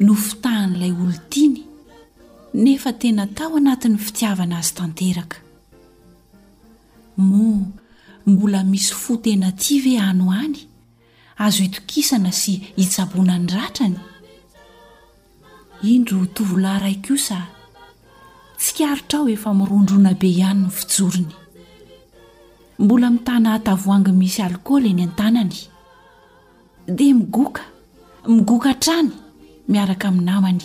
no fitahan'ilay olon-tiany nefa tena tao anatin'ny fitiavana azy tanteraka. Moa mbola misy fo tena tia ve ano any, azo itokisana sy itsaboana ny ratrany? Indro tovolahy iray kosa, tsikaritra aho efa mirondrona be ihany ny fijorony. Mbola mitana tavoahangy misy alikaola eny an-tanany. dia migoka migoka hatrany miaraka amin'ny namany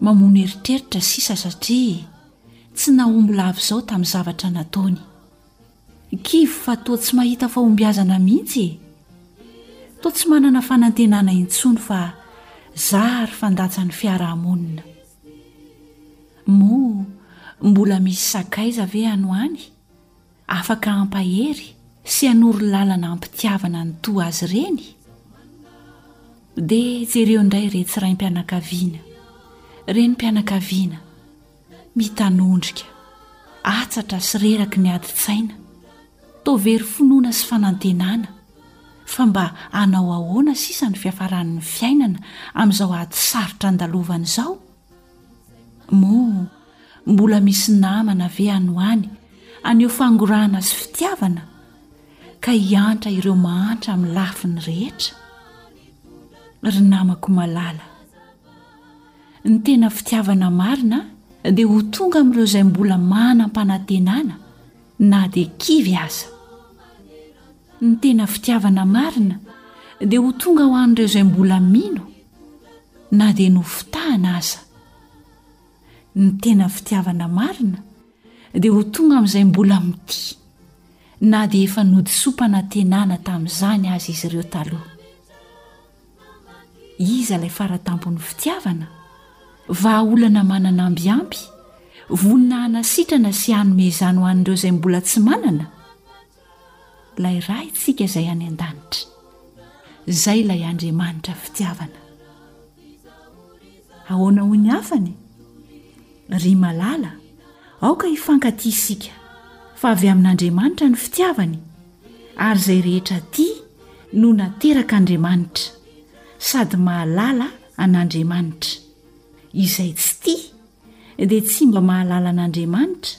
mamono eritreritra sisa satria tsy nahomby lava izao tamin'ny zavatra nataony kivy fa toa tsy mahita fahombiazana mihitsy e toa tsy manana fanantenana intsony fa zary fandatsan'ny fiarahamonina moa mbola misy sakaiza ve ano any Afaka hampahery sy hanoro lalana am-pitiavana ny toa azy ireny? Dia jereo indray iretsy raim-pianakaviana, renim-pianakaviana, mitanondrika, atsatra sy reraky ny adin-tsaina. Toa very finoana sy fanantenana, fa mba hanao ahoana sisa ny fiafaran'ny fiainana amin'izao ady sarotra andalovany izao? Moa mbola misy namana ve any ho any haneho fangorahana sy fitiavana ka hiantra ireo mahantra amin'ny lafiny rehetra? Ry namako malala, ny tena fitiavana marina dia ho tonga amin'ireo izay mbola manam-panantenana na dia kivy aza. Ny tena fitiavana marina dia ho tonga ho an'ireo izay mbola mino na dia nofitahana aza. Ny tena fitiavana marina dia ho tonga amin'izay mbola mitia na dia efa nodisoam-panantenana tamin'izany aza izy ireo taloha. Iza ilay faratampon'ny fitiavana? Vahaolana manana ambiampy, vonona hanasitrana sy hanome izany ho an'ireo izay mbola tsy manana? ilay Raintsika izay any an-danitra, izay ilay Andriamanitra fitiavana. Ahoana hoy ny hafany? Ry malala, aoka hifankatia isika, fa avy amin'Andriamanitra ny fitiavany, ary izay rehetra tia no naterak'Andriamanitra, sady mahalala an'Andriamanitra. Izay tsy tia dia tsy mba mahalala an'Andriamanitra,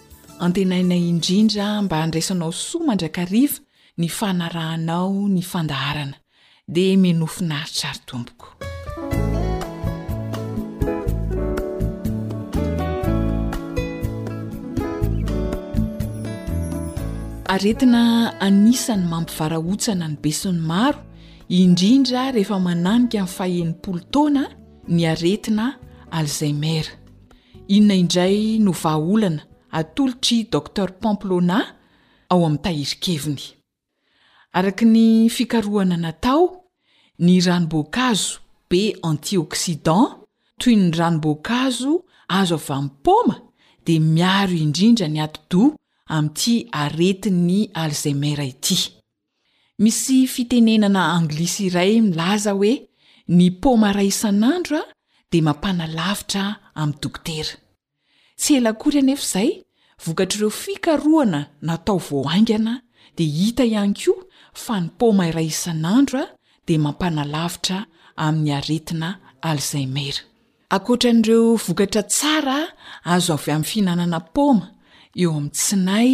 Antenaina indrindra mba handraisanao soa mandrakariva ny fanarahanao ny fandaharana. Dia minoa finaritra ary tompoko. Aretina anisan'ny mampivarahontsana ny besinimaro, indrindra rehefa mananika ny faha enimpolo taona ny aretina Alzheimer. Inona indray no vahaolana atolotr'i Docteur Pamplona ao amin'ny tahirin-keviny? Araka ny fikarohana natao, ny ranom-boankazo be antioxydants toy ny ranom-boankazo azo avy amin'ny paoma dia miaro indrindra ny atidoha amin'ity aretin'ny Alzheimer ity. Misy fitenenana anglisy iray milaza hoe ny paoma iray isan'andro dia mampanalavitra amin'ny dokotera. Tsy ela akory anefa izay, vokatr'ireo fikarohana natao vao haingana dia hita ihany koa fa ny paoma iray isan'andro dia mampanalavitra amin'ny aretina Alzheimer. Ankoatran'ireo vokatra tsara azo avy amin'ny fihinanana paoma eo amin'ny tsinay,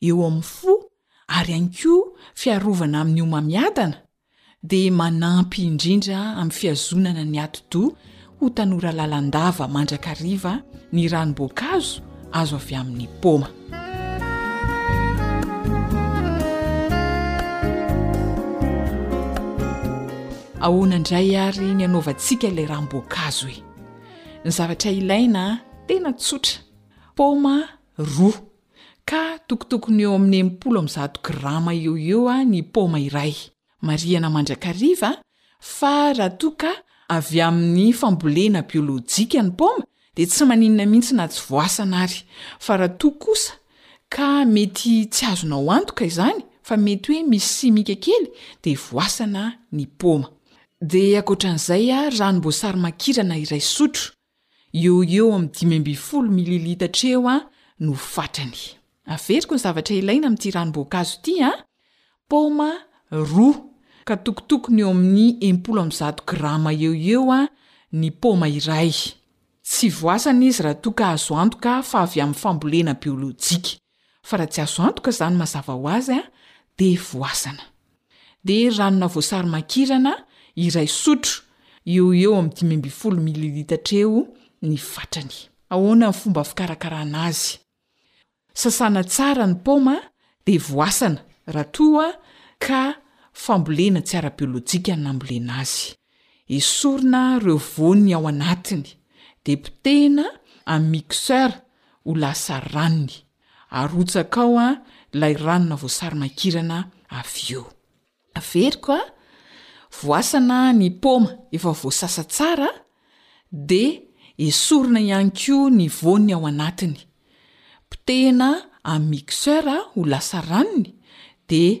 eo amin'ny fo ary ihany koa fiarovana amin'ny homamiadana dia manampy indrindra amin'ny fihazonana ny atidoha ho tanora lalandava mandrakariva ny ranom-boankazo azo avy amin'ny paoma. Ahoana indray ary ny anaovantsika ilay ranom-boankazo e? Ny zavatra ilaina tena tsotra, paoma roa. ka tokotokony eo amin'ny enimpolo amby zato grama eo ho eo ny paoma iray. Marihana mandrakariva fa raha toa ka avy amin'ny fambolena biolojika ny paoma dia tsy maninona mihitsy na tsy voasana ary, fa raha toa kosa ka mety tsy azonao antoka izany fa mety hoe misy simika kely dia voasana ny paoma. Dia ankoatran'izay, ranom-boasary makirana iray sotro. Eo ho eo amin'ny dimy ambin'ny folo mililitatra eo no fatrany. Averiko ny zavatra ilaina amin'ity ranom-boankazo ity, Paoma roa, ka tokotokony eo amin'ny enimpolo amby zato grama eo ho eo ny paoma iray. Tsy voasana izy raha toa ka azo antoka fa avy amin'ny fambolena biolojika. Fa raha tsy azo antoka izany mazava ho azy dia voasana. Dia ranona voasary makirana iray sotro, eo ho eo amin'ny dimy ambin'ny folo mililitatra eo ny fatrany. Ahoana ny fomba fikarakarana azy? Sasana tsara ny paoma dia voasana raha toa ka fambolena tsy ara-biolojika no nambolena azy. Esorina ireo voany ao anatiny dia potehina amin'ny mixeur ho lasa ranony. Arotsaka ao ilay ranona voasary makirana avy eo. Averiko. Voasana ny paoma efa voasasa tsara dia esorina ihany koa ny voany ao anatiny. Potehina amin'ny mixeur ho lasa ranony dia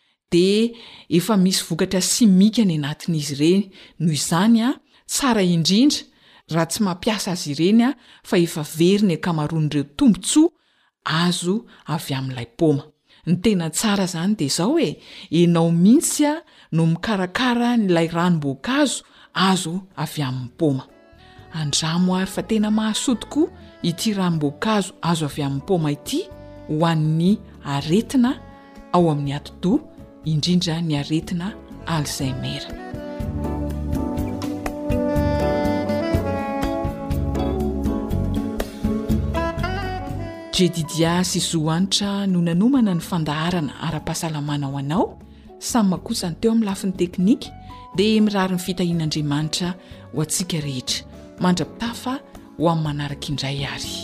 dia efa misy vokatra simika ny anatin'izy ireny, noho izany tsara indrindra raha tsy mampiasa azy ireny fa efa very ny ankamaroan'ireo tombontsoa azo avy amin'ilay paoma. Ny tena tsara izany dia izao e, ianao mihitsy no mikarakara an'ilay ranom-boankazo azo avy amin'ny paoma. Andramo àry fa tena mahasoa tokoa ity ranom-boankazo azo avy amin'ny paoma ity ho an'ny aretina ao amin'ny atidoha, indrindra ny aretina Alzheimer. Jedidiah sy Zohanitra no nanomana ny fandaharana ara-pahasalamana ho anao. Sama kosa ny teo amin'ny lafiny teknika dia mirary ny fitahian'Andriamanitra ho antsika rehetra mandra-pitafa ho amin'ny manaraka indray ary.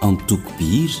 Antoko mpihira.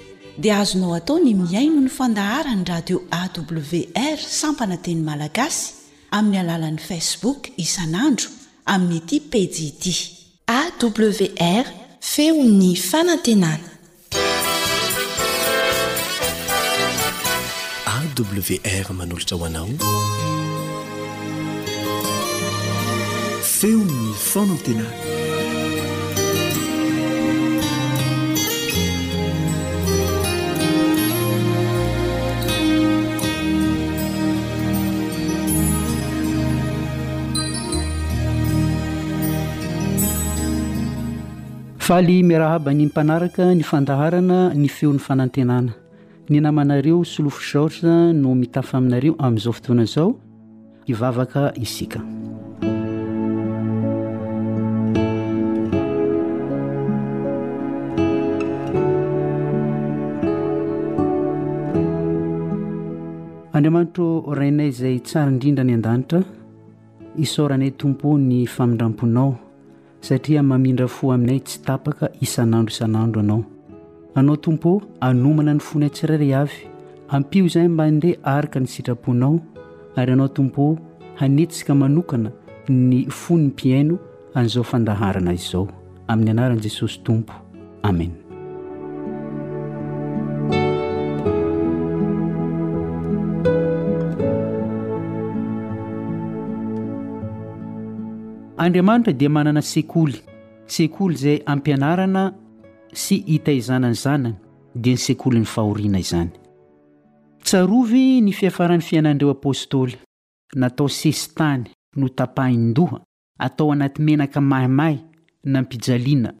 dia azonao atao ny mihaino ny fandaharan'ny radio awr sampana teny malagasy amin'ny alalan'ny facebook isan'andro amin'ity pejy ity awr feo ny fanantenana awr manolotra ho anao feo ny fanantenana Faly miarahaba ny mpanaraka ny fandaharana ny feon'ny fanantenana. Ny namanareo Solofo Georges no mitafa aminareo amin'izao fotoana izao. Hivavaka isika. Andriamanitro Rainay izay tsara indrindra any an-danitra, isaoranay Tompo ny famindram-ponao. satria mamindra fo aminay tsy tapaka isan'andro isan'andro Ianao. Anao Tompo ô, anomana ny fonay tsirairay avy, ampio izahay mba handeha araka ny sitraponao, ary Ianao Tompo ô, hanetsika manokana ny fon'ny mpihaino an'izao fandaharana izao. Amin'ny anaran'i Jesosy Tompo. Amen. Andriamanitra dia manana sekoly, sekoly izay ampianarana sy itaizana ny zanany, dia ny sekolin'ny fahoriana izany. Tsarovy ny fiafaran'ny fiainan'ireo apostoly, natao sesitany, notapahin-doha, atao anaty menaka maimay, nampijaliana.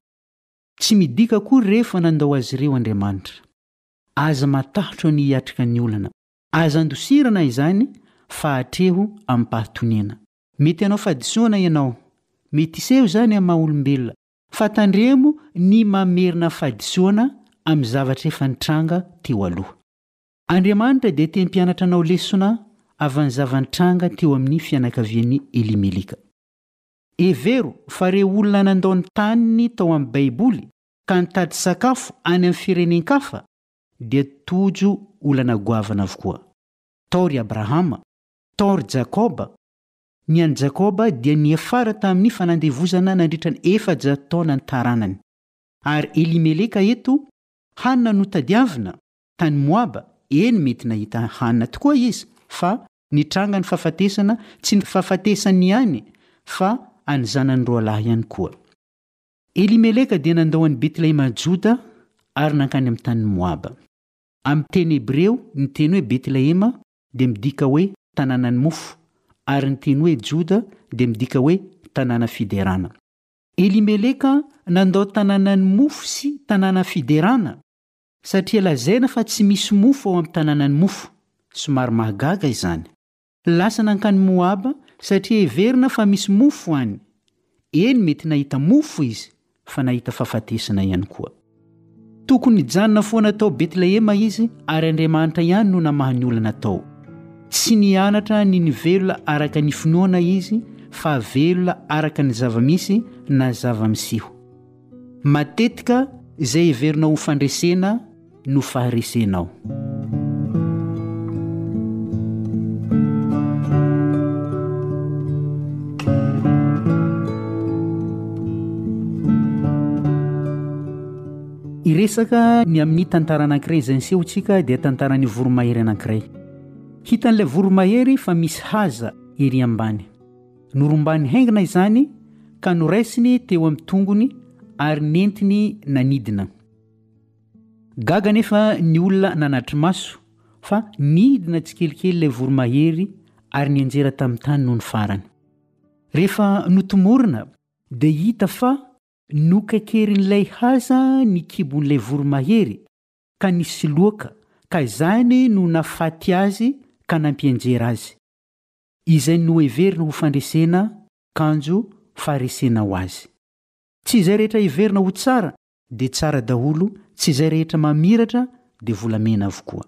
Tsy midika akory rehefa nandao azy ireo Andriamanitra. Aza matahotra ny hiatrika ny olana. Aza andosirana izany fa atreho amim-pahatoniana. Mety hanao fahadisoana ianao. Mety hiseho izany amin'ny maha olombelona. Fa tandremo ny mamerina fahadisoana amin'ny zavatra efa nitranga teo aloha. Andriamanitra dia te mpianatra anao lesona avy amin'ny zava-nitranga teo amin'ny fianakavian'i Elimeleka. Hevero fa ireo olona nandao ny taniny tao amin'ny Baiboly ka nitady sakafo any amin'ny firenen-kafa dia tojo olana goavana avokoa. Tao ry Abrahama, Tao ry Jakoba, Ny an'i Jakoba dia niafara tamin'ny fanandevozana nandritra ny efajato taona ny taranany. Ary Elimeleka eto, Hanina no tadiavina, tany Moaba, eny mety nahita hanina tokoa izy, fa nitranga ny fahafatesana, tsy ny fahafatesany ihany fa an'ny zanany roalahy ihany koa. Elimeleka dia nandao an'i Betlehema Joda ary nankany amin'ny tanin'i Moaba. Amin'ny teny hebreo, ny teny hoe Betlehema dia midika hoe tanànan'ny mofo, ary ny teny hoe Joda dia midika hoe tanàna fiderana. Elimeleka nandao tanànan'ny mofo sy tanàna fiderana satria lazaina fa tsy misy mofo ao amin'ny tanànan'ny mofo. Somary mahagaga izany. Lasa nankany Moaba satria heverina fa misy mofo any. Eny, mety nahita mofo izy, fa nahita fahafatesana ihany koa. Tokony nijanona foana tao Betlehema izy ary Andriamanitra ihany no namaha ny olana tao. Tsy nianatra ny nivelona araka ny finoana izy fa velona araka ny zava-misy na zava-miseho. Matetika izay heverina ho fandresena, no faharesenao. Hiresaka ny amin'ny tantara anankiray izay nisehotsika dia tantaran'ny voromahery anankiray. Hitan'ilay voromahery fa misy haza ery ambany. Norombany haingana izany ka noraisiny teo amin'ny tongony ary nentiny nanidina. Gaga anefa ny olona nanatri-maso fa nidina tsikelikely ilay voromahery ary nianjera tamin'ny tany nony farany. Rehefa notomorina dia hita fa nokaikerin'ilay haza ny kibon'ilay voromahery ka nisy loaka ka izany no nahafaty azy ka nampianjera azy. Izay noheverina ho fandresena kanjo faharesena ho azy. Tsy izay rehetra heverina ho tsara Dia tsara daholo, tsy izay rehetra mamiratra dia volamena avokoa.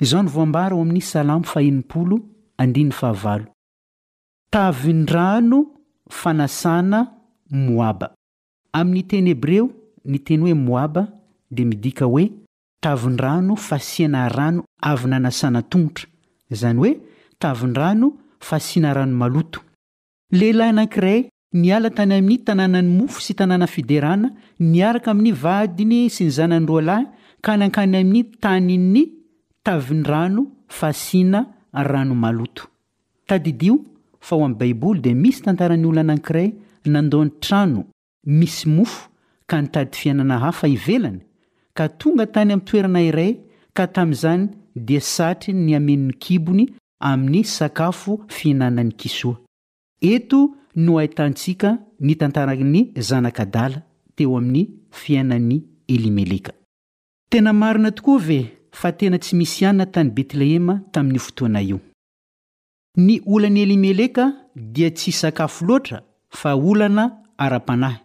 Izao no voambara ao amin'ny Salamo fahenimpolo, andininy fahavalo. Tavin-drano fanasana Moaba. Amin'ny teny hebreo, ny teny hoe Moaba dia midika hoe tavin-drano fasiana rano avy nanasana tongotra, izany hoe tavin-drano fasiana rano maloto. Lehilahy anankiray niala tany amin'ny tanànan'i Mofo sy tanàna fiderana niaraka amin'ny vadiny sy ny zanany roa lahy ka nankany amin'ny tanin'ny Tavindrano fasiana rano maloto. Tadidio fa ao amin'ny Baiboly dia misy tantaran'ny olona anankiray nandao ny trano misy mofo ka nitady fiainana hafa ivelany ka tonga tany amin'ny toerana iray ka tamin'izany dia satriny nihameno ny kibony amin'ny sakafo fihinanan'i Kisoa. Eto no ahitantsika ny tantaran'ny zanak'adala teo amin'ny fiainan'i Elimeleka. Tena marina tokoa ve fa tena tsy misy anona tany Betlehema tamin'io fotoana io? Ny olan'i Elimeleka dia tsy sakafo loatra fa olana ara-panahy.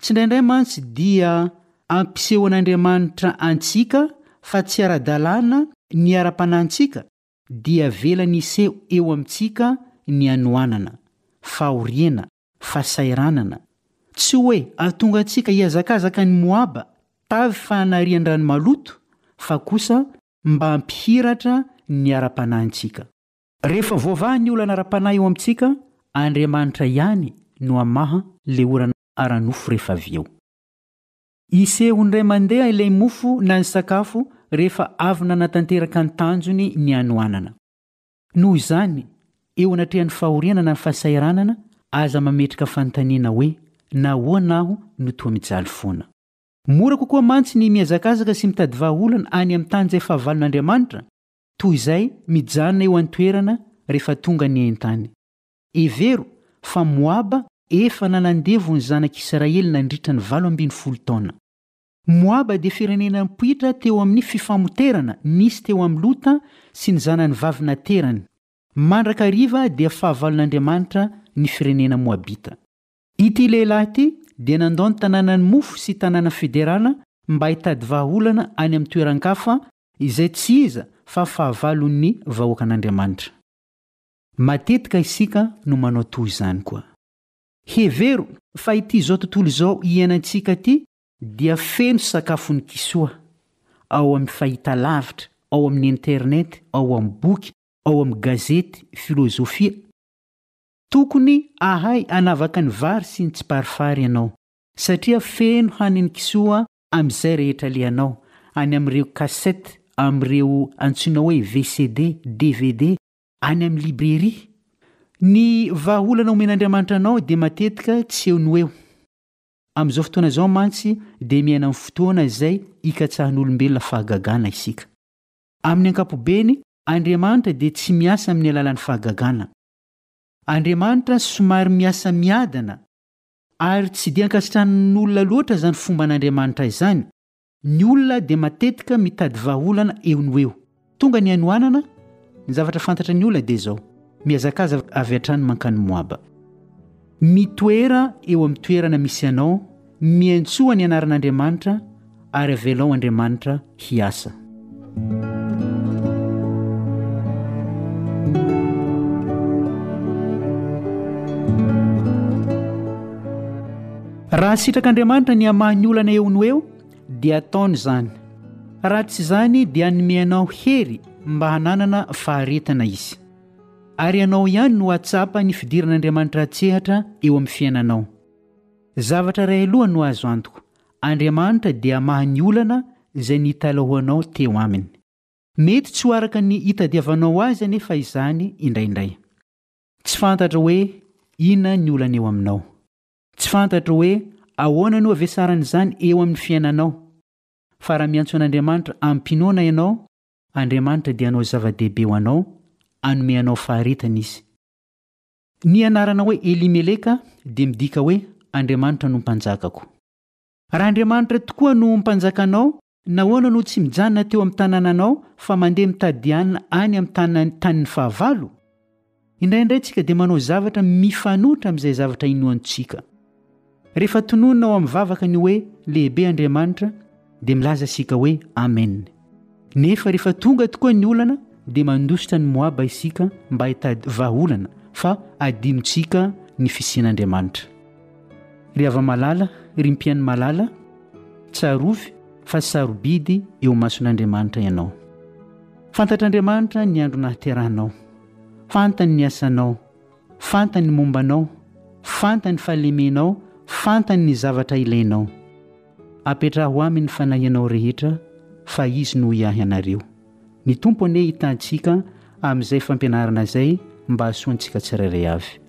Tsindraindray mantsy dia ampiseho an'Andriamanitra antsika fa tsy ara-dalàna ny ara-panahintsika dia avelany hiseho eo amintsika ny hanoanana, fahoriana, fahasahiranana. Tsy hoe hahatonga antsika hihazakazaka an'i Moaba tavy fanarian-drano maloto fa kosa mba hampihiratra ny ara-panahintsika. Rehefa voavaha ny olana ara-panahy eo amintsika, Andriamanitra ihany no hamaha ilay olana ara-nofo rehefa avy eo. Hiseho indray mandeha ilay mofo na ny sakafo rehefa avy nanatanteraka ny tanjony ny hanoanana. Noho izany, eo anatrehan'ny fahoriana na ny fahasahiranana, aza mametraka fanontaniana hoe, Nahoana aho no toa mijaly foana? Mora kokoa mantsy ny mihazakazaka sy mitady vahaolana any amin'ny tany izay fahavalon'Andriamanitra, toy izay mijanona eo an-toerana rehefa tonga ny hain-tany. Hevero fa Moaba efa nanandevo ny zanak'Israely nandritra ny valo ambin'ny folo taona. Moaba dia firenena nipoitra teo amin'ny fifamoterana nisy teo amin'i Lota sy ny zanany vavy naterany. Mandrakariva dia fahavalon'Andriamanitra ny firenena moabita. Ity lehilahy ity dia nandao ny tanànan'i Mofo sy tanàna federala mba hitady vahaolana any amin'ny toeran-kafa izay tsy iza fa fahavalon'ny vahoakan'Andriamanitra. Matetika isika no manao toy izany koa. Hevero fa ity izao tontolo izao iainantsika ity dia feno sakafon'ny kisoa, ao amin'ny fahitalavitra, ao amin'ny internet, ao amin'ny boky, ao amin'ny gazety, filozofia, Tokony ahay anavaka ny vary sy ny tsiparifary ianao satria feno hanin'i kisoa amin'izay rehetra alehanao any amin'ireo cassette amin'ireo antsoina hoe VCD, dvd any amin'ny librairie. Ny vahaolana omen'Andriamanitra anao dia matetika tsy eo no eo. Amin'izao fotoana izao mantsy dia miaina amin'ny fotoana izay ikatsahan'olombelona fahagagana isika. Amin'ny ankapobeny, Andriamanitra dia tsy miasa amin'ny alalan'ny fahagagana. Andriamanitra somary miasa miadana ary tsy dia ankasitranin'olona loatra izany fomban'Andriamanitra izany. Ny olona dia matetika mitady vahaolana eo no eo. Tonga ny hanoanana, ny zavatra fantatra ny olona dia izao, Mihazakaza avy hatrany mankany Moaba. Mitoera eo amin'ny toerana misy anao, miantsoa ny anaran'Andriamanitra ary avelao Andriamanitra hiasa. Raha sitrak'Andriamanitra ny hamaha ny olana eo no eo, dia ataony izany. Raha tsy izany, dia hanome anao hery mba hananana faharetana izy. Ary ianao ihany no hahatsapa ny fidiran'Andriamanitra an-tsehatra eo amin'ny fiainanao. Zavatra iray aloha no azo antoka, Andriamanitra dia maha ny olana izay nitalahoanao teo Aminy. Mety tsy ho araka ny hitadiavanao Azy anefa izany indraindray. Tsy fantatro hoe inona ny olana eo aminao. Tsy fantatro hoe ahoana no havesaran'izany eo amin'ny fiainanao. Fa raha miantso an'Andriamanitra amim-pinoana ianao, Andriamanitra dia hanao zava-dehibe ho anao, hanome anao faharetana Izy. Ny anarana hoe Elimeleka dia midika hoe Andriamanitra no mpanjakako. Raha Andriamanitra tokoa no mpanjakanao, nahoana no tsy mijanona teo amin'ny tanànanao fa mandeha mitady anona any amin'ny tanin'ny fahavalo? Indraindray tsika dia manao zavatra mifanohitra amin'izay zavatra inoantsika. Rehefa tononina ao amin'ny vavaka ny hoe lehibe Andriamanitra dia milaza isika hoe Amen. Nefa rehefa tonga tokoa ny olana dia mandositra ny Moaba isika mba hitady vahaolana fa adinontsika ny fisian'Andriamanitra. Ry hava-malala, ry mpihaino malala, tsarovy fa sarobidy eo mason'Andriamanitra ianao. Fantatr'Andriamanitra ny andro nahaterahanao. Fantany ny asanao. Fantany ny momba anao. Fantany ny fahalemenao. Fantany ny zavatra ilainao. Apetraho Aminy ny fanahianao rehetra, fa Izy no hiahy anareo. Ny Tompo anie hitahy antsika amin'izay fampianarana izay mba hahasoantsika tsirairay avy.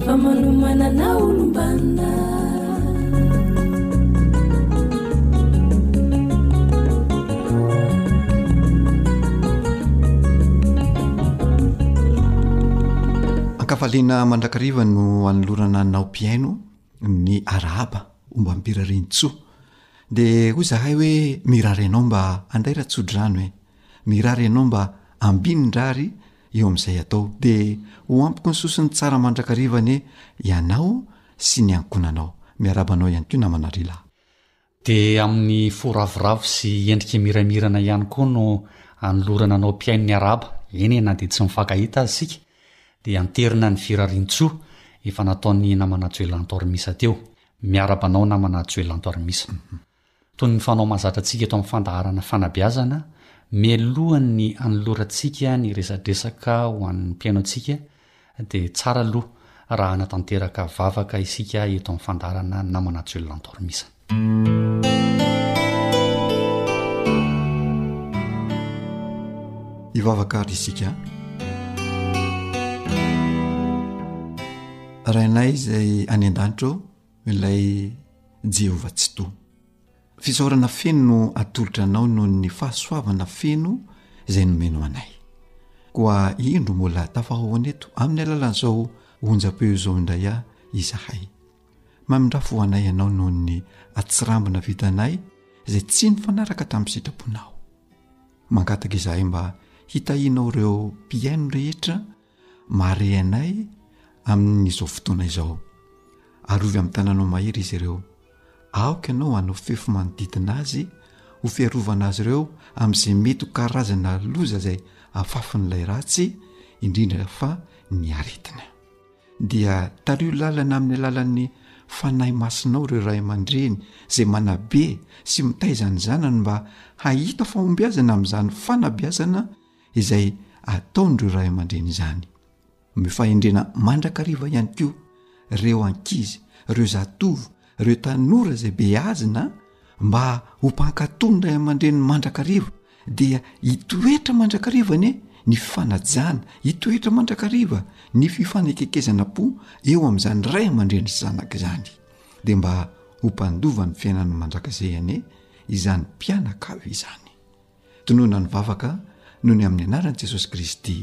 Fa manomana na olom-banona. An-kafaliana mandrakariva no anolorana anao mpihaino ny arahaba omba am-pirarintsoa. Dia hoy izahay hoe mirary anao mba anday ra-tsodrano e! Mirary anao mba ambinindra ary eo amin'izay atao dia ho ampoky ny sosiny tsara mandrakariva anie ianao sy ny ankonanao. Miarahaba anao ihany koa namana Rila. Dia amin'ny fo ravoravo sy endrika miramirana ihany koa no anolorana anao mpihaino ny arahaba, eny e na dia tsy mifankahita aza isika dia anterina ny firarian-tsoa efa nataon'ny namana Joel Antorimisa teo. Miaraba anao namana Joel Antorimisa. Toy ny fanao mahazatra antsika eto amin'ny fandaharana fanabeazana, mialohan'ny hanolorantsika ny resadresaka ho an'ny mpihaino antsika dia tsara aloha raha hanatanteraka vavaka isika eto amin'ny fandaharana Namana Joel Antormisa. Hivavaka àry isika. Rainay izay any an-danitra ô, Ilay Jehovah Tsitoha. Fisaorana feno no atolotra anao noho ny fahasoavana feno izay nomenao anay. Koa indro mbola tafahaona eto amin'ny alalan'izao onjam-peo izao indray aho izahay. Mamindrà fo anay ianao noho ny atsirambina vitanay izay tsy nifanaraka tamin'ny sitraponao. Mangataka izahay mba hitahianao ireo mpihaino rehetra Mareanay amin'izao fotoana izao. Arovy amin'ny tananao mahery izy ireo. Aoka ianao hanao fefy manodidina azy ho fiarovana azy ireo amin'izay mety ho karazana loza izay afafin'ilay ratsy, indrindra fa ny aretina. Dia tariho lalana amin'ny alalan'ny Fanahy Masinao ireo ray aman-dreny izay manabe sy mitaiza ny zanany mba hahita fahombiazana amin'izany fanabeazana izay ataon'ireo ray aman-dreny izany. Omeo fahendrena mandrakariva ihany koa ireo ankizy, ireo zatovo, ireo tanora izay beazina mba ho mpankatò ny ray aman-dreny mandrakariva dia hitoetra mandrakariva anie ny fifanajana, hitoetra mandrakariva ny fifanekekezana-po eo amin'izany ray aman-dreny sy zanaka izany. Dia mba ho mpandova ny fiainana mandrakizay anie izany mpianakavy izany. Tononina ny vavaka noho ny amin'ny anaran'i Jesosy Kristy.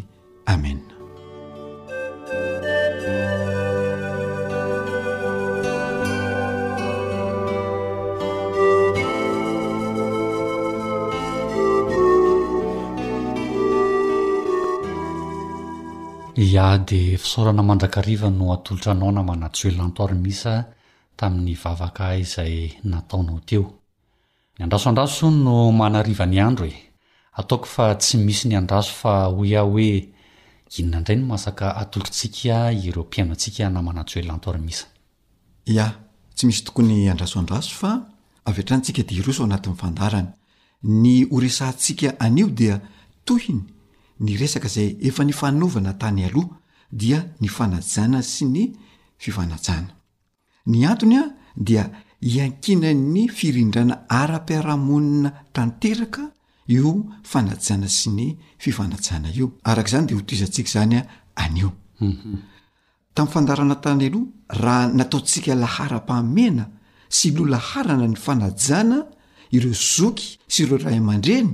Amena. Iah dia fisaorana mandrakariva no atolotra anao namana Joel Antoarimisa tamin'ny vavaka izay nataonao teo. Ny andraso andraso hono no manariva ny andro e! Ataoko fa tsy misy ny andraso fa hoy aho hoe inona indray no masaka atolotr'tsika ireo mpihainoantsika namana Joel Antoarimisa. Ya, tsy misy tokoa ny andraso andraso fa avy hatrany tsika dia hiroso ao anatin'ny fandaharana. Ny ho resahantsika anio dia tohiny ny resaka izay efa nifanovana tany aloha dia ny fanajana sy ny fivanajana. Ny antony dia iankinan'ny firindrana ara-piarahamonina tanteraka io fanajana sy ny fifanajana io. Araka izany dia hotohizantsika izany anio. Tamin'ny fandaharana tany aloha, raha nataontsika laharam-pahamehana sy loha laharana ny fanajana ireo zoky sy ireo ray aman-dreny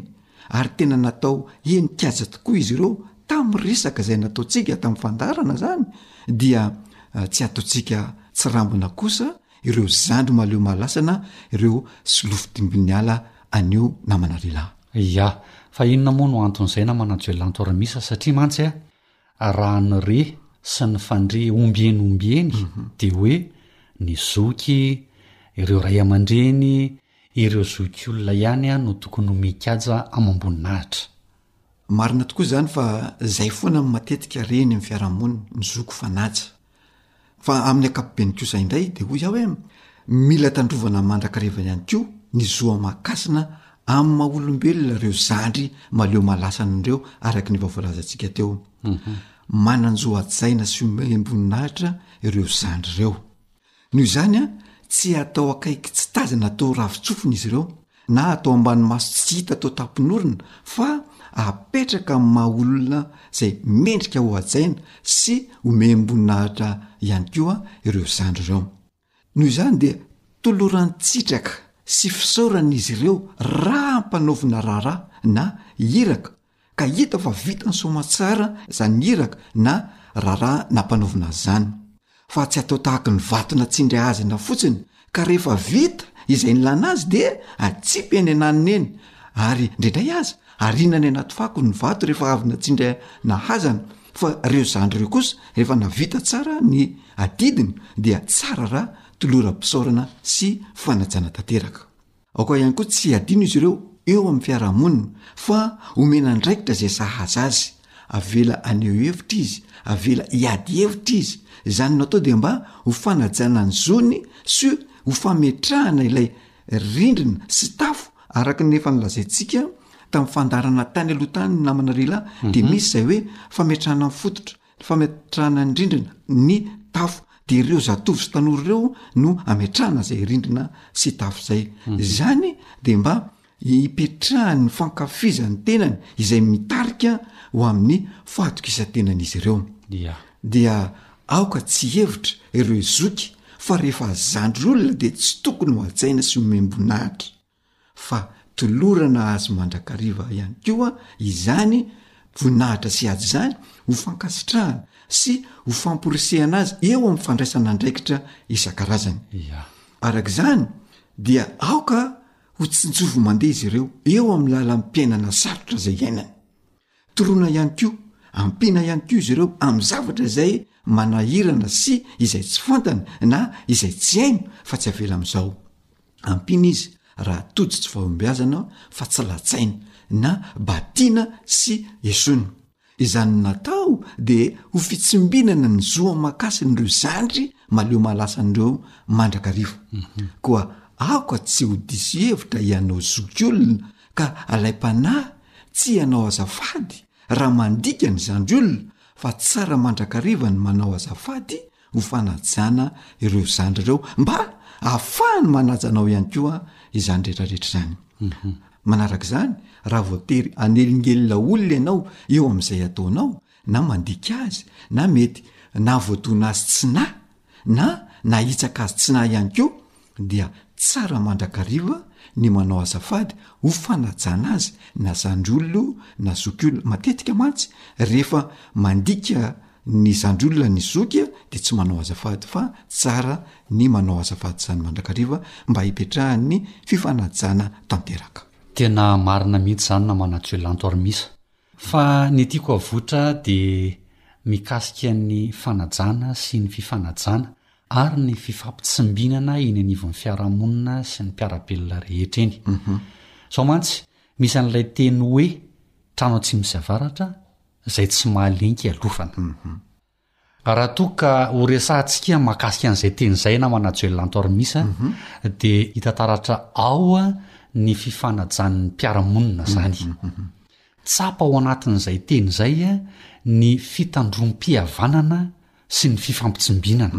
ary tena natao henin-kaja tokoa izy ireo tamin'ny resaka izay nataontsika tamin'ny fandaharana izany dia tsy ataontsika tsirambina kosa ireo zandry maleo malasana ireo solofo dimbin'ny ala anio namana lehilahy. Ia, fa inona moa no anton'izay namana Joel Lantorimisa satria mantsy Raha ny re sy ny fandre ombieny ombieny dia hoe ny zoky, ireo ray aman-dreny, ireo zoky olona ihany no tokony ho mikaja amam-boninahitra. Marina tokoa izany fa izay foana no matetika reny amin'ny fiarahamonina, ny zoky fanaja. Fa amin'ny ankapobeny kosa indray dia hoy aho hoe mila tandrovana mandrakareva ihany koa ny zo aman-kasina amin'ny maha olombelona ireo zandry maleo malasana ireo araka ny efa voalazantsika teo. Manan-jo hajaina sy homem-boninahitra ireo zandry ireo. Noho izany, tsy atao akaiky tsy tazana atao ravin-tsofina izy ireo, na atao ambany maso tsy hita atao tampin'orona, fa apetraka amin'ny maha olona izay mendrika hohajaina sy omem-boninahitra ihany koa ireo zandry ireo. Noho izany dia toloran-tsitraka sy fisaorana izy ireo raha ampanaovina raharaha na iraka ka hita fa vitany soamatsara zany iraka na raharaha nampanaovina azany fa tsy atao tahaka ny vato natsindry ahazina fotsiny ka rehefa vita izay nilana azy dia atsipy eny ananiny eny ary ndraindray aza ariana any anaty fako ny vato rehefa avy natsindry nahazana fa reo zandry reo kosa rehefa navita tsara ny adidiny dia tsara raha tolora-pisaorana sy fanajana tanteraka. Aoka ihany koa tsy hadino izy ireo eo amin'ny fiarahamonina, fa omena andraikitra izay sahaza azy. Avela haneho hevitra izy, avela hiady hevitra izy. Izany no atao dia mba ho fanajana ny zony sy ho fametrahana ilay rindrina sy tafo araka ny efa nolazaintsika tamin'ny fandaharana tany aloha tany namana ry lahy dia misy izay hoe fametrahana ny fototra Ny fametrahana ny rindrina, ny tafo dia ireo zatovo sy tanora ireo no ametrahana izay rindrina sy tafo izay. Izany dia mba hipetrahany ny fankafizan'ny tenany izay mitarika ho amin'ny fahatokisan-tenan'izy ireo. Ia. Dia aoka tsy hihevitra ireo zoky fa rehefa zandry olona dia tsy tokony ho hajaina sy omem-boninahitra. fa tolorana azy mandrakariva ihany koa izany voninahitra sy ady izany ho fankasitrahana sy ho famporisihana azy eo amin'ny fandraisana andraikitra isan-karazany. Ia. Araka izany, dia aoka ho tsinjovy mandeha izy ireo eo amin'ny lalam-piainana sarotra izay iainany. Toroana ihany koa, ampiana ihany koa izy ireo amin'ny zavatra izay manahirana sy izay tsy fantany na izay tsy hainy fa tsy avela amin'izao. Ampiana izy raha tojo tsy fahombiazana fa tsy latsaina na batiana sy esoina. Izany natao dia ho fitsimbinana ny zo aman-kasin'ireo zandry maleo malasan'ireo mandrakariva. Koa aoka tsy ho diso hevitra ianao zokiolona ka alaim-panahy Tsy ianao azafady raha mandika ny zandry olona fa tsara mandrakariva ny manao azafady ho fanajana ireo zandry ireo mba ahafahany manaja anao ihany koa izany rehetra rehetra izany. Manaraka izany, raha voatery hanelingelina olona ianao eo amin'izay ataonao na mandika azy, na mety nahavoadona azy tsy nahy, na nahitsaka azy tsy nahy ihany koa, dia tsara mandrakariva ny manao azafady ho fanajana azy, na zandriolona io na zoky io. Matetika mantsy, rehefa mandika ny zandriolona ny zoky, dia tsy manao azafady, fa tsara ny manao azafady izany mandrakariva, mba hipetrahan'ny fifanajana tanteraka. Tena marina mihitsy izany Namana Joelanto Armisa. Fa ny tiako avoitra dia mikasika ny fanajana sy ny fifanajana ary ny fifampitsimbinana eny anivon'ny fiarahamonina sy ny mpiara-belona rehetra eny. Izao mantsy, misy an'ilay teny hoe, trano atsimo sy avaratra, izay tsy mahalenky alofana. Raha toa ka ho resahantsika mahakasika an'izay teny izay namana Joel Lantormis dia hita taratra ao ny fifanajan'ny mpiara-monina izany. Tsapa ao anatin'izay teny izay ny fitandroam-pihavanana sy ny fifampitsimbinana.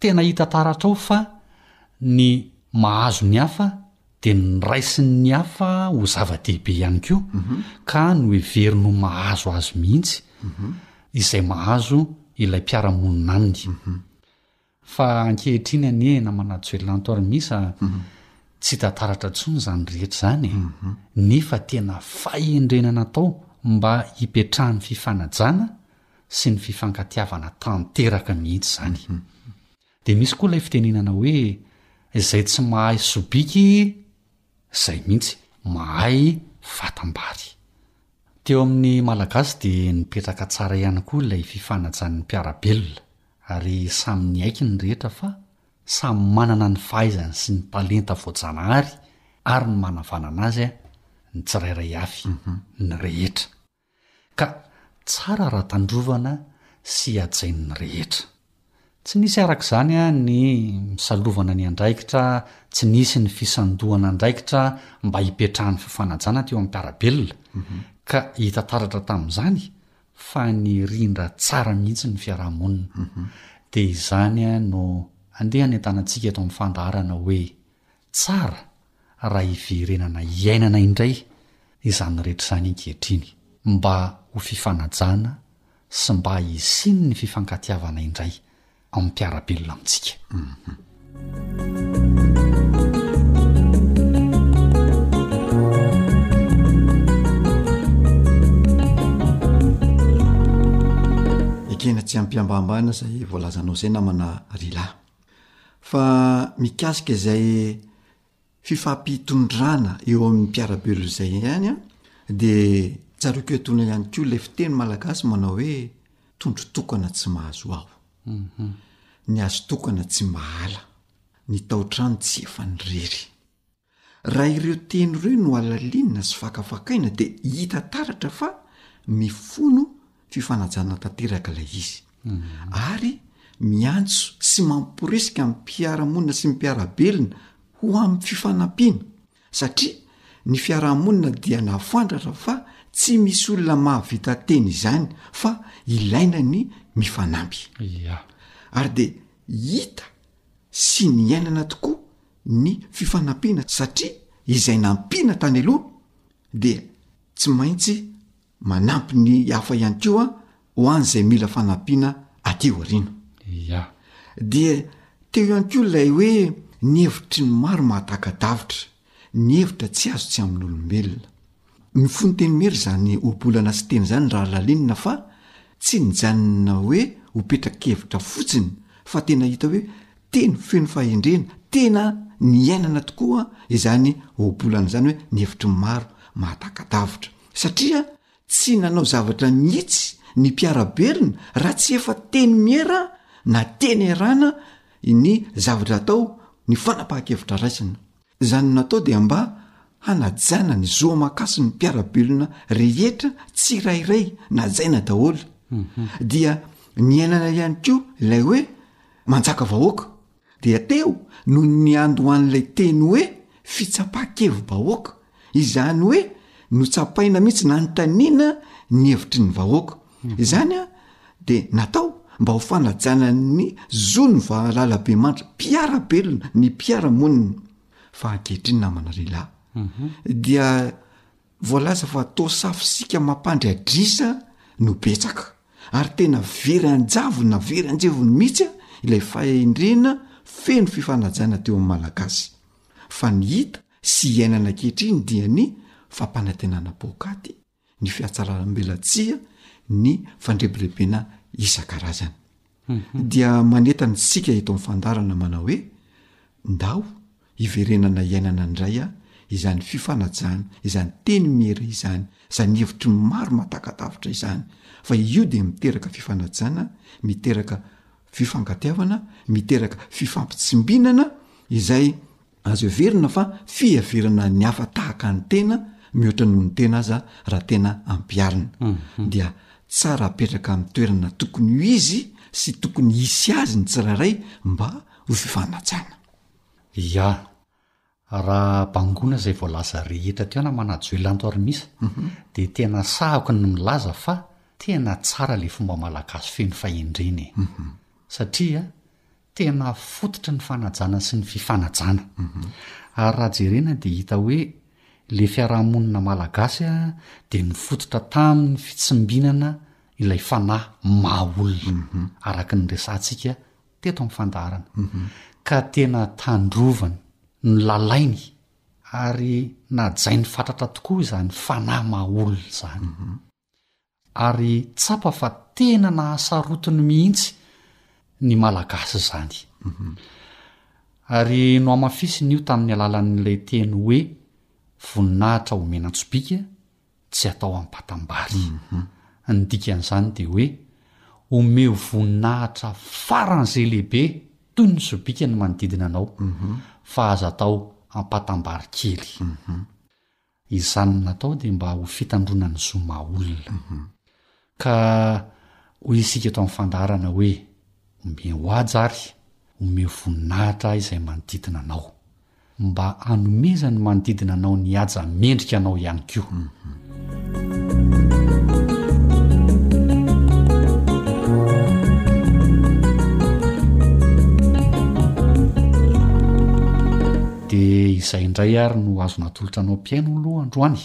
Tena hita taratra ao fa ny mahazo ny hafa dia ny raisin'ny hafa ho zava-dehibe ihany koa ka noheveriny ho mahazo azy mihitsy izay mahazo ilay mpiara-monina aminy. Fa ankehitriny anie namana Joelanto ary Misa tsy hita taratra intsony izany rehetra izany e! nefa tena fahendrena natao mba hipetrahan'ny fifanajana sy ny fifankatiavana tanteraka mihitsy izany. Dia misy koa ilay fitenenana hoe izay tsy mahay sobika izay mihitsy mahay vatam-bary. Teo amin'ny Malagasy dia nipetraka tsara ihany koa ilay fifanajan'ny mpiara-belona ary samy niaiky ny rehetra fa samy manana ny fahaizany sy ny talenta voajanahary ary ny manavanana azy ny tsirairay avy ny rehetra. Ka tsara raha tandrovana sy hajain'ny rehetra. Tsy nisy araka izany ny misalovana ny andraikitra, tsy nisy ny fisandohana andraikitra mba hipetrahan'ny fifanajana teo amin'ny mpiara-belona. Ka hita taratra tamin'izany fa nirindra tsara mihitsy ny fiaraha-monina. Dia izany no andeha hanentanantsika eto amin'ny fandaharana hoe Tsara raha hiverenana hiainana indray izany rehetra izany ankehitriny mba ho fifanajana sy mba hisian'ny fifankatiavana indray amin'ny mpiara-belona amintsika. Ekena tsy am-pihambahambana izay voalazanao izay namana Rila. Fa mikasika izay fifampitondrana eo amin'ny mpiara-belona izay ihany dia tsaroako etoana ihany koa ilay fiteny malagasy manao hoe tondro tokana tsy mahazo aho. Mhm. Ny azo tokana tsy mahala, ny tao-trano tsy efa nirery. Raha ireo teny ireo no halalinina sy vakavakaina dia hita taratra fa mifono fifanajana tanteraka ilay izy ary miantso sy mamporisika ny mpiara-monina sy ny mpiara-belona ho amin'ny fifanampiana satria ny fiaraha-monina dia nafandratra fa tsy misy olona mahavita tena izany fa ilaina ny mifanampy ary dia hita sy niainana tokoa ny fifanampiana satria izay nampiana tany aloha dia tsy maintsy manampy ny hafa ihany koa ho an'izay mila fanampiana aty aoriana. Ia. Dia teo ihany koa ilay hoe ny hevitry ny maro mahataka-davitra, ny hevitra tsy azo tsy amin'olombelona. Mifono teny miery izany ohabolana sy teny izany raha lalinina fa tsy nijanona hoe ho petra-kevitra fotsiny fa tena hita hoe teny feno fahendrena, tena niainana tokoa izany ohabolana izany hoe ny hevitry ny maro mahataka-davitra. Satria tsy nanao zavatra mihitsy ny mpiara-belona raha tsy efa teny miera na teny erana ny zavatra atao, ny fanapahan-kevitra raisina. Izany natao dia mba hanajana ny zo aman-kason' ny mpiara-belona rehetra tsirairay najaina daholo, dia niainana ihany koa ilay hoe manjaka vahoaka, dia teo no niandohan'ilay teny hoe fitsapan-kevi-bahoaka, izany hoe notsapaina mihitsy nanontaniana ny hevitry ny vahoaka. Izany dia natao mba ho fanajana ny zon'ny vahalalabemandry mpiara-belona ny mpiara-monina fa ankehitriny namana lehilahy dia voalaza fa toa safosika mampandry adrisa no betsaka ary tena very an-javony na very an-jevony mihitsy ilay fahendrena feno fifanajana teo amin'ny Malagasy fa ny hita sy iainana ankehitriny dia ny fampanantenana paokaty ny fiatsaram-belatsihy, ny fandrebirebena isan-karazany. Dia manentana isika eto amin'ny fandaharana manao hoe, Ndao hiverenana hiainana indray izany fifanajana, izany teny miera izany, izany hevitry ny maro mahatakatavitra izany, fa io dia miteraka fifanajana, miteraka fifankatiavana, miteraka fifampitsimbinana izay Azo heverina fa fiheverana ny hafa tahaka ny tena mihoatra noho ny tena aza raha tena ampiharina, dia tsara apetraka amin'ny toerana tokony ho izy sy tokony hisy azy ny tsirairay mba ho fifanajana. Ia, raha bangoina izay voalaza rehetra teo namanà Joelanto ary Misa, dia tena sahako ny milaza fa tena tsara ilay fomba malagasy feno fahendrena e! Satria tena fototry ny fanajana sy ny fifanajana ary raha jerena dia hita hoe le fiarahamonina malagasy a dia nifototra tamin'ny fitsimbinana ilay fanahy maha olona araka ny resahantsika teto amin'ny fandaharana ka tena tandrovany nolalainy ary najainy fatratra tokoa izany fanahy maha olona izany Ary tsapa fa tena nahasarotiny mihitsy ny Malagasy izany. Ary nohamafisiny io tamin'ny alalan'ilay teny hoe voninahitra omena an-tsobika tsy atao am-patam-bary. Ny dikan'izany dia hoe omeo voninahitra faran'izay lehibe toy ny sobika ny manodidina anao fa aza atao am-patam-bary kely. Izany natao dia mba ho fitandroana ny zo maha olona. Ka hoy isika eto amin'ny fandaharana hoe, Omeo haja ary omeo voninahitra ahy izay manodidina anao. Mba hanomezan'ny manodidina anao ny haja mendrika anao ihany koa. Dia izay indray ary no azo natolotra anao mpihaino aloha androany.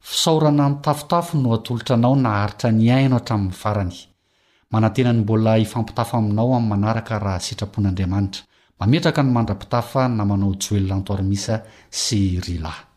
Fisaorana mitafotafo no atolotra anao naharitra nihaino hatramin'ny farany. Manantena ny mbola hifampitafa aminao amin'ny manaraka raha sitrapon'Andriamanitra. Mametraka ny mandra-pitafa namanao Joel Lantoarimisa sy Ry Lahy.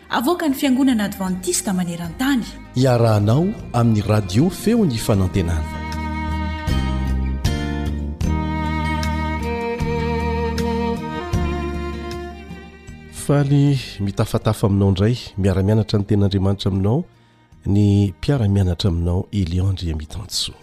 Avoakan'ny Fiangonana Advantista maneran-tany. Iarahanao amin'ny Radio Feon'ny Fanantenana. Faly mitafatafa aminao indray miara-mianatra ny ten'Andriamanitra aminao. Ny mpiara mianatra aminao Elion Ndry Amitansoa.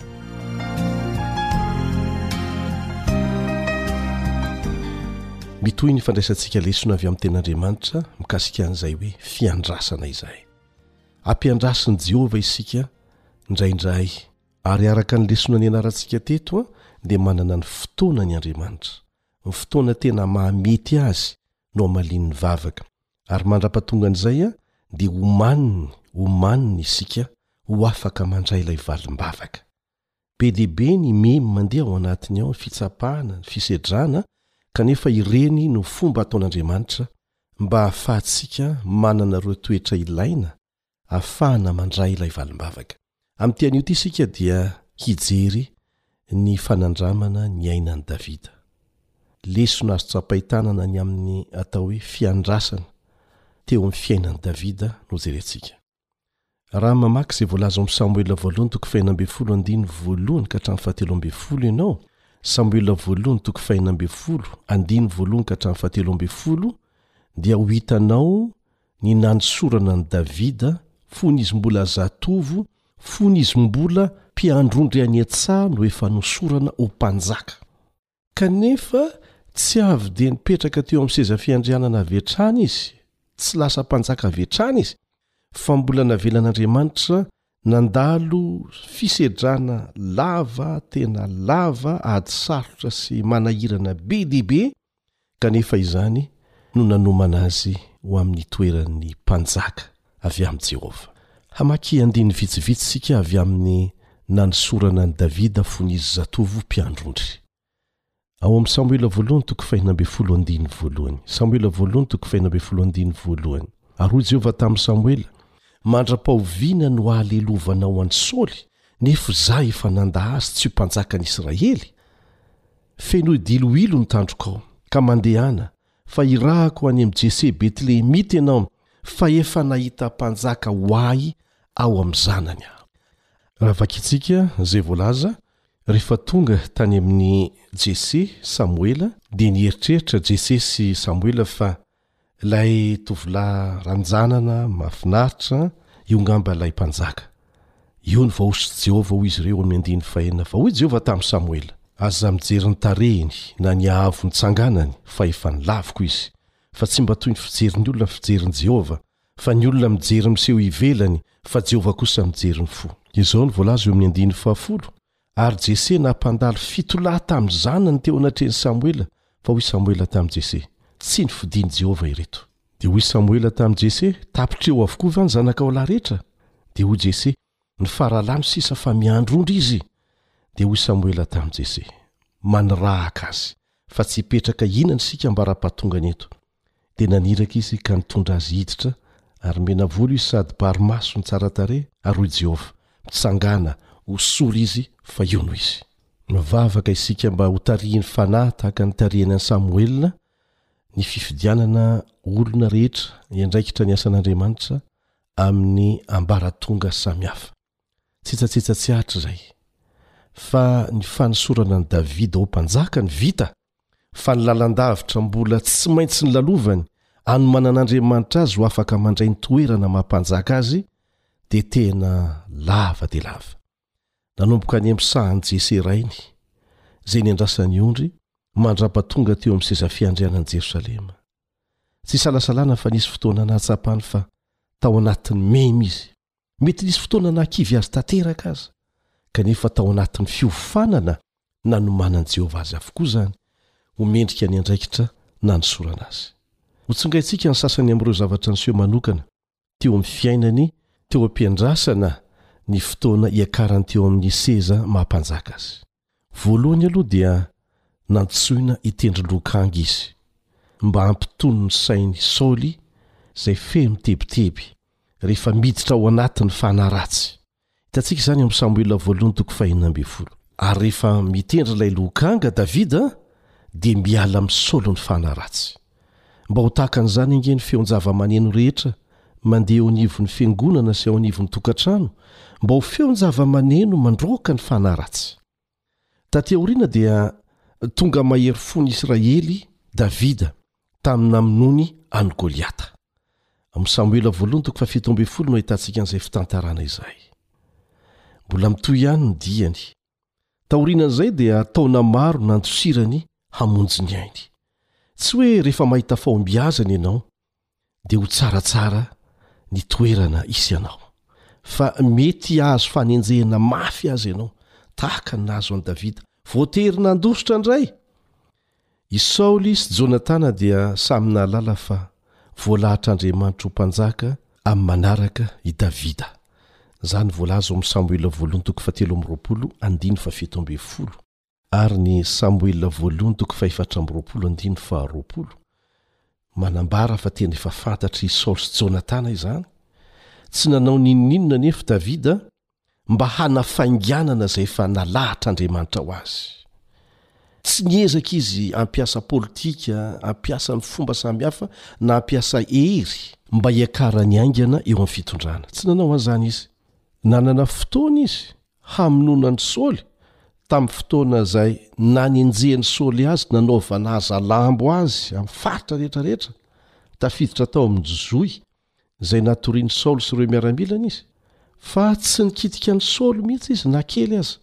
Mitohy ny fandraisantsika lesona avy amin'ny ten'Andriamanitra mikasika an'izay hoe fiandrasana izay. Ampiandrasin'i Jehovah isika indraindray. Ary araka ny lesona nianarantsika teto dia manana ny fotoanany Andriamanitra. Ny fotoana tena mahamety azy no hamalian'ny vavaka. ary mandra-pahatongan'izay dia homaniny, homaniny isika ho afaka mandray ilay valim-bavaka. Be dia be ny memy mandeha ao anatiny ao, ny fitsapana, ny fisedrana, kanefa ireny no fomba ataon'Andriamanitra mba hahafahantsika manana ireo toetra ilaina ahafahana mandray ilay valim-bavaka. Amin'ity anio ity isika dia hijery ny fanandramana niainan'i Davida. Lesona azo tsapain-tanana ny amin'ny atao hoe fiandrasana teo amin'ny fiainan'i Davida no jerentsika. Raha mamaky izay voalaza ao amin'ny Samoela voalohany toko fahena ambin'ny folo andininy voalohany ka hatramin'ny fahatelo ambin'ny folo ianao, Samoela voalohany toko fahena ambin'ny folo andininy voalohany ka hatramin'ny fahatelo ambin'ny folo, dia ho hitanao ny nanosorana an'i Davida fony izy mbola zatovo, fony izy mbola mpiandrondry any an-tsaha no efa nosorana ho mpanjaka. Kanefa tsy avy dia nipetraka teo amin'ny seza fiandrianana avy hatrany izy, tsy lasa mpanjaka avy hatrany izy, fa mbola navelan'Andriamanitra nandalo fisedrana lava, tena lava, ady sarotra sy manahirana be dia be kanefa izany no nanomana azy ho amin'ny toeran'ny mpanjaka avy amin'i Jehovah. Hamaky andininy vitsivitsy isika avy amin'ny Nanosorana an'i Davida fony izy zatovo mpiandrondry. Ao amin'ny Samoela Voalohany toko fahenina ambin'ny folo andininy voalohany. Samoela Voalohany toko fahenina ambin'ny folo andininy voalohany. Ary hoy Jehovah tamin'i Samoela, Mandra-pahoviana no hahalelovanao an'i Saoly, nefa izaho efa nanda azy tsy ho mpanjakan'i Israely? Fenoy diloilo ny tandroko ao, ka mandehana, fa irahako any amin'i Jese Betlehemita ianao, fa efa nahita mpanjaka ho ahy ao amin'ny zanany aho. Raha vakintsika izay voalaza, Rehefa tonga tany amin'i Jese Samoela, dia nieritreritra Jese sy Samoela fa Ilay tovolahy ranjanana mahafinaritra an, io ngamba ilay mpanjaka. Io no vahosotr'i Jehovah, hoy izy ireo ao amin'ny andininy fahenina fa hoy Jehovah tamin'i Samoela, Aza mijery ny tarehiny na ny haavo nitsanganany, fa efa nilaviko izy. Fa tsy mba toy ny fijerin'ny olona ny fijerin'i Jehovah, fa ny olona mijery ny miseho ivelany, fa Jehovah kosa mijery ny fo. Izao no voalaza eo amin'ny andininy fahafolo, Ary Jese nampandalo fito lahy tamin'ny zanany teo anatrehan'i Samoela, fa hoy Samoela tamin'i Jese, Tsy nifidin'i Jehovah ireto. Dia hoy Samoela tamin'i Jese, Tapitrao avokoa va ny zanakao lahy rehetra? Dia hoy Jese, Ny faralahy no sisa fa miandry ondry izy. Dia hoy Samoela tamin'i Jese, Manirahaka azy, fa tsy hipetraka hihinana isika ambara-pahatongany eto. dia naniraka izy ka nitondra azy hiditra, ary mena volo izy sady bary maso no tsara tarehy, ary hoy Jehovah, Mitsangàna, hosory izy, fa io no izy. Mivavaka isika mba hotarihin'ny Fanahy tahaka ny tarihany an'i Samoela ny fifidianana olona rehetra hiandraikitra ny asan'Andriamanitra amin'ny ambaratonga samihafa. Tsetsatsetsa tsy Atra izay. Fa ny fanosorana an'i Davida ho mpanjaka no vita, fa ny lalandavitra mbola tsy maintsy nolalovany anomanan'Andriamanitra azy ho afaka mandray ny toerana maha mpanjaka azy dia tena lava dia lava. Nanomboka niamsaha an'i Jese rainy, izay niandrasany ondry, mandrapa tonga teo amin'ny seza fiandrianan'i Jerosalema. Tsy isalasalana fa nisy fotoana nahatsapany fa tao anatin'ny memy izy. Mety nisy fotoana nahakivy azy tanteraka aza, kanefa tao anatin'ny fiofanana nanomanan'i Jehovah azy avokoa izany ho mendrika ny andraikitra nanosorana azy. Hotsongaintsika ny sasany amin'ireo zavatra niseho manokana teo amin'ny fiainany teo am-piandrasana ny fotoana iakarany teo amin'ny seza maha mpanjaka azy. Voalohany aloha dia nantsoina hitendry lokangy izy mba hampitony ny sain'i Saoly izay feno tebiteby rehefa miditra ao anatin'ny fanahy ratsy. Hitantsika izany ao amin'ny Samoela Voalohany toko fahenina ambin'ny folo. Ary rehefa mitendry ilay lokanga Davida dia miala amin'i Saoly ny fanahy ratsy. Mba ho tahaka an'izany ange ny feon-javamaneno rehetra mandeha eo anivon'ny fiangonana sy ao anivon'ny tokantrano, mba ho feon-javamaneno mandroaka ny fanahy ratsy. Taty aoriana dia tonga mahery fo ny Israely Davida tamin'ny namonoany an'i Goliata. Amin'ny Samoela Voalohany toko fahafito ambin'ny folo no ahitantsika an'izay fitantarana izay. Mbola mitohy ihany ny diany. Taorian'izay dia taona maro nandosirany hamonjy ny ainy. Tsy hoe rehefa mahita fahombiazana ianao dia ho tsaratsara ny toerana hisy anao. Fa mety hahazo fanenjehana mafy aza ianao, tahaka ny nahazo an'i Davida. Voatery nandositra indray! I Saoly sy Jonatana dia samy nahalala fa voalahatr'Andriamanitra ho mpanjaka amin'ny manaraka i Davida. Izany voalaza ao amin'ny Samoela Voalohany toko fahatelo amby roapolo, andininy fahafito ambin'ny folo, ary ny Samoela Voalohany toko fahefatra amby roapolo, andininy faharoapolo, manambara fa tena efa fantatr'i Saoly sy Jonatana izany. Tsy nanao n'inon'inona anefa Davida mba hanafainganana izay efa nalahatr'Andriamanitra ho azy. Tsy niezaka izy hampiasa politika, hampiasa ny fomba samihafa na hampiasa hery mba hiakarany haingana eo amin'ny fitondrana. Tsy nanao an'izany izy. Nanana fotoana izy hamonoana an'i Saoly tamin'ny fotoana izay nanenjehan'i Saoly azy nanaovana hazalambo azy amin'ny faritra rehetra rehetra tafiditra tao amin'ny Jozoy izay natorian'i Saoly sy ireo miaramilany izy, fa tsy nikitika an'i Saoly mihitsy izy na kely aza,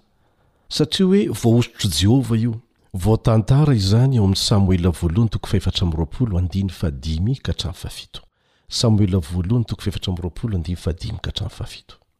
satria hoe voahosotr'i Jehovah io. Voatantara izany ao amin'ny Samoela Voalohany toko fahefatra amby roapolo, andininy fahadimy ka hatramin'ny fahafito. Samoela Voalohany toko fahefatra amby roapolo, andininy fahadimy ka hatramin'ny fahafito.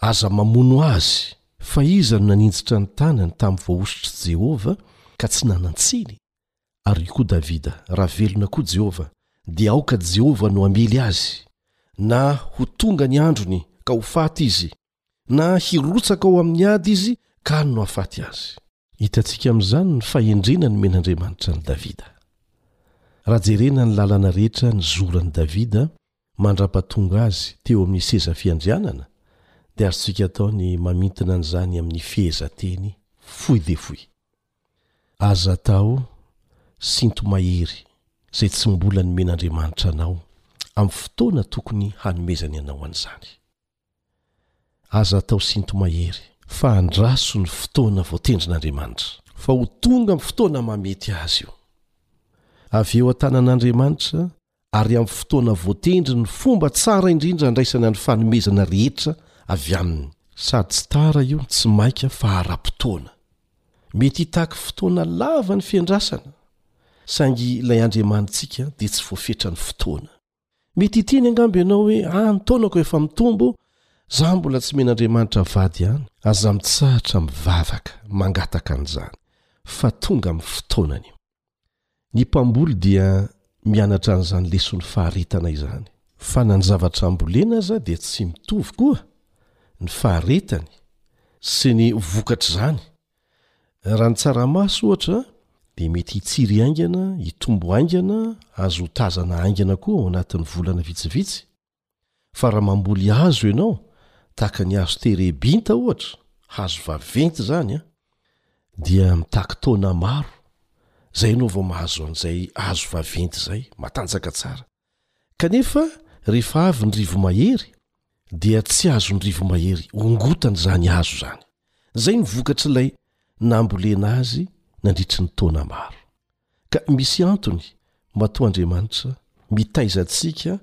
Aza mamono azy, fa iza no naninjitra ny tanany tamin'ny voahosotr'i Jehovah, ka tsy nanan-tsiny? Ary io koa Davida, raha velona koa Jehovah, dia aoka Jehovah no hamely azy, na ho tonga ny androny, ka ho faty izy, na hirotsaka ao amin'ny ady izy, ka any no hahafaty azy. Hitantsika amin'izany ny fahendrena nomen'Andriamanitra an'i Davida. Raha jerena ny lalana rehetra nizoran'i Davida mandra-pahatonga azy teo amin'ny seza fiandrianana, dia azontsika atao ny mamintina an'izany amin'ny fehezanteny fohy dia fohy. Aza atao sinto mahery izay tsy mbola nomen'Andriamanitra anao amin'ny fotoana tokony hanomezany anao an'izany. Aza atao sinto-mahery. Fa andraso ny fotoana voatendrin'Andriamanitra. Fa ho tonga amin'ny fotoana mahamety azy io. Avy eo an-tanan'Andriamanitra, ary amin'ny fotoana voatendriny ny fomba tsara indrindra handraisana ny fanomezana rehetra avy Aminy. Sady tsy tara io no tsy maika fa ara-potoana. Mety hitaky fotoana lava ny fiandrasana, saingy ilay Andriamanitsika dia tsy voafetran'ny fotoana. Mety hiteny angamba ianao hoe, Ah, ny taonako efa mitombo, izaho mbola tsy men'Andriamanitra vady ihany. Aza mitsahatra mivavaka mangataka an'izany, fa tonga amin'ny fotoanany io. Ny mpamboly dia mianatra an'izany leson'ny faharetana izany. Fa na ny zavatra ambolena aza dia tsy mitovy koa ny faharetany sy ny vokatr'izany. Raha ny tsaramaso, ohatra, dia mety hitsiry haingana, hitombo haingana, azo hotazana haingana koa ao anatin'ny volana vitsivitsy. Fa raha mamboly hazo ianao, tahaka ny hazo terebinta, ohatra, hazo vaventy izany an, dia mitaky taona maro, izay ianao vao mahazo an'izay hazo vaventy izay, matanjaka tsara. Kanefa rehefa avy ny rivo-mahery, dia tsy azon'ny rivo-mahery hongotana izany hazo izany. Izay no vokatr'ilay nambolena azy nandritry ny taona maro. Ka misy antony matoa Andriamanitra mitaiza antsika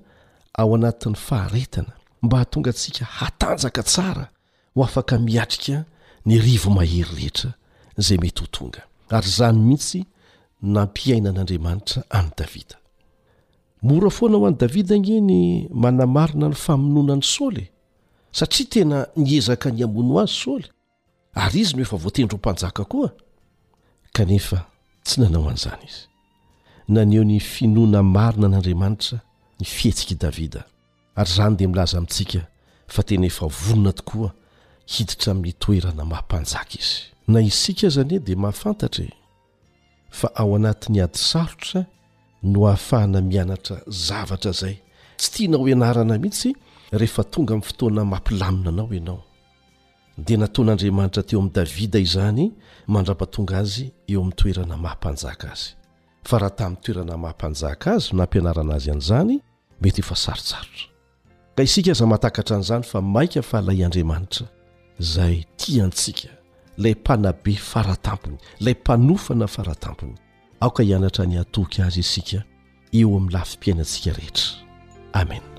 ao anatin'ny faharetana, mba hahatonga antsika hatanjaka tsara ho afaka miatrika ny rivo-mahery rehetra izay mety ho tonga, ary izany mihitsy no nampiainan'Andriamanitra an'i Davida. Mora foana ho an'i Davida ange ny manamarina ny famonoana an'i Saoly e! satria tena niezaka ny hamono azy Saoly, ary izy no efa voatendry ho mpanjaka koa. Kanefa tsy nanao an'izany izy. Naneho ny finoana marina an'Andriamanitra ny fihetsik'i Davida. Ary izany dia milaza amintsika fa tena efa vonona tokoa hiditra amin'ny toerana maha Mpanjaka Izy. Na isika aza anie dia mahafantatra e! fa ao anatin'ny ady sarotra no ahafahana mianatra zavatra izay tsy tianao ianarana mihitsy rehefa tonga amin'ny fotoana mampilamina anao ianao. Dia nataon'Andriamanitra teo amin'i Davida izany mandrapatonga azy eo amin'ny toerana maha Mpanjaka azy. Fa raha tamin'ny toerana maha Mpanjaka azy no nampianarana azy an'izany, mety efa sarotsarotra. Ka isika aza mahatakatra an'izany fa maika fa ilay Andriamanitra izay tia antsika, ilay Mpanabe fara tampony, ilay Mpanofana fara tampony, aoka hianatra ny hatoky Azy isika eo amin'ny lafim-piainantsika rehetra. Amena.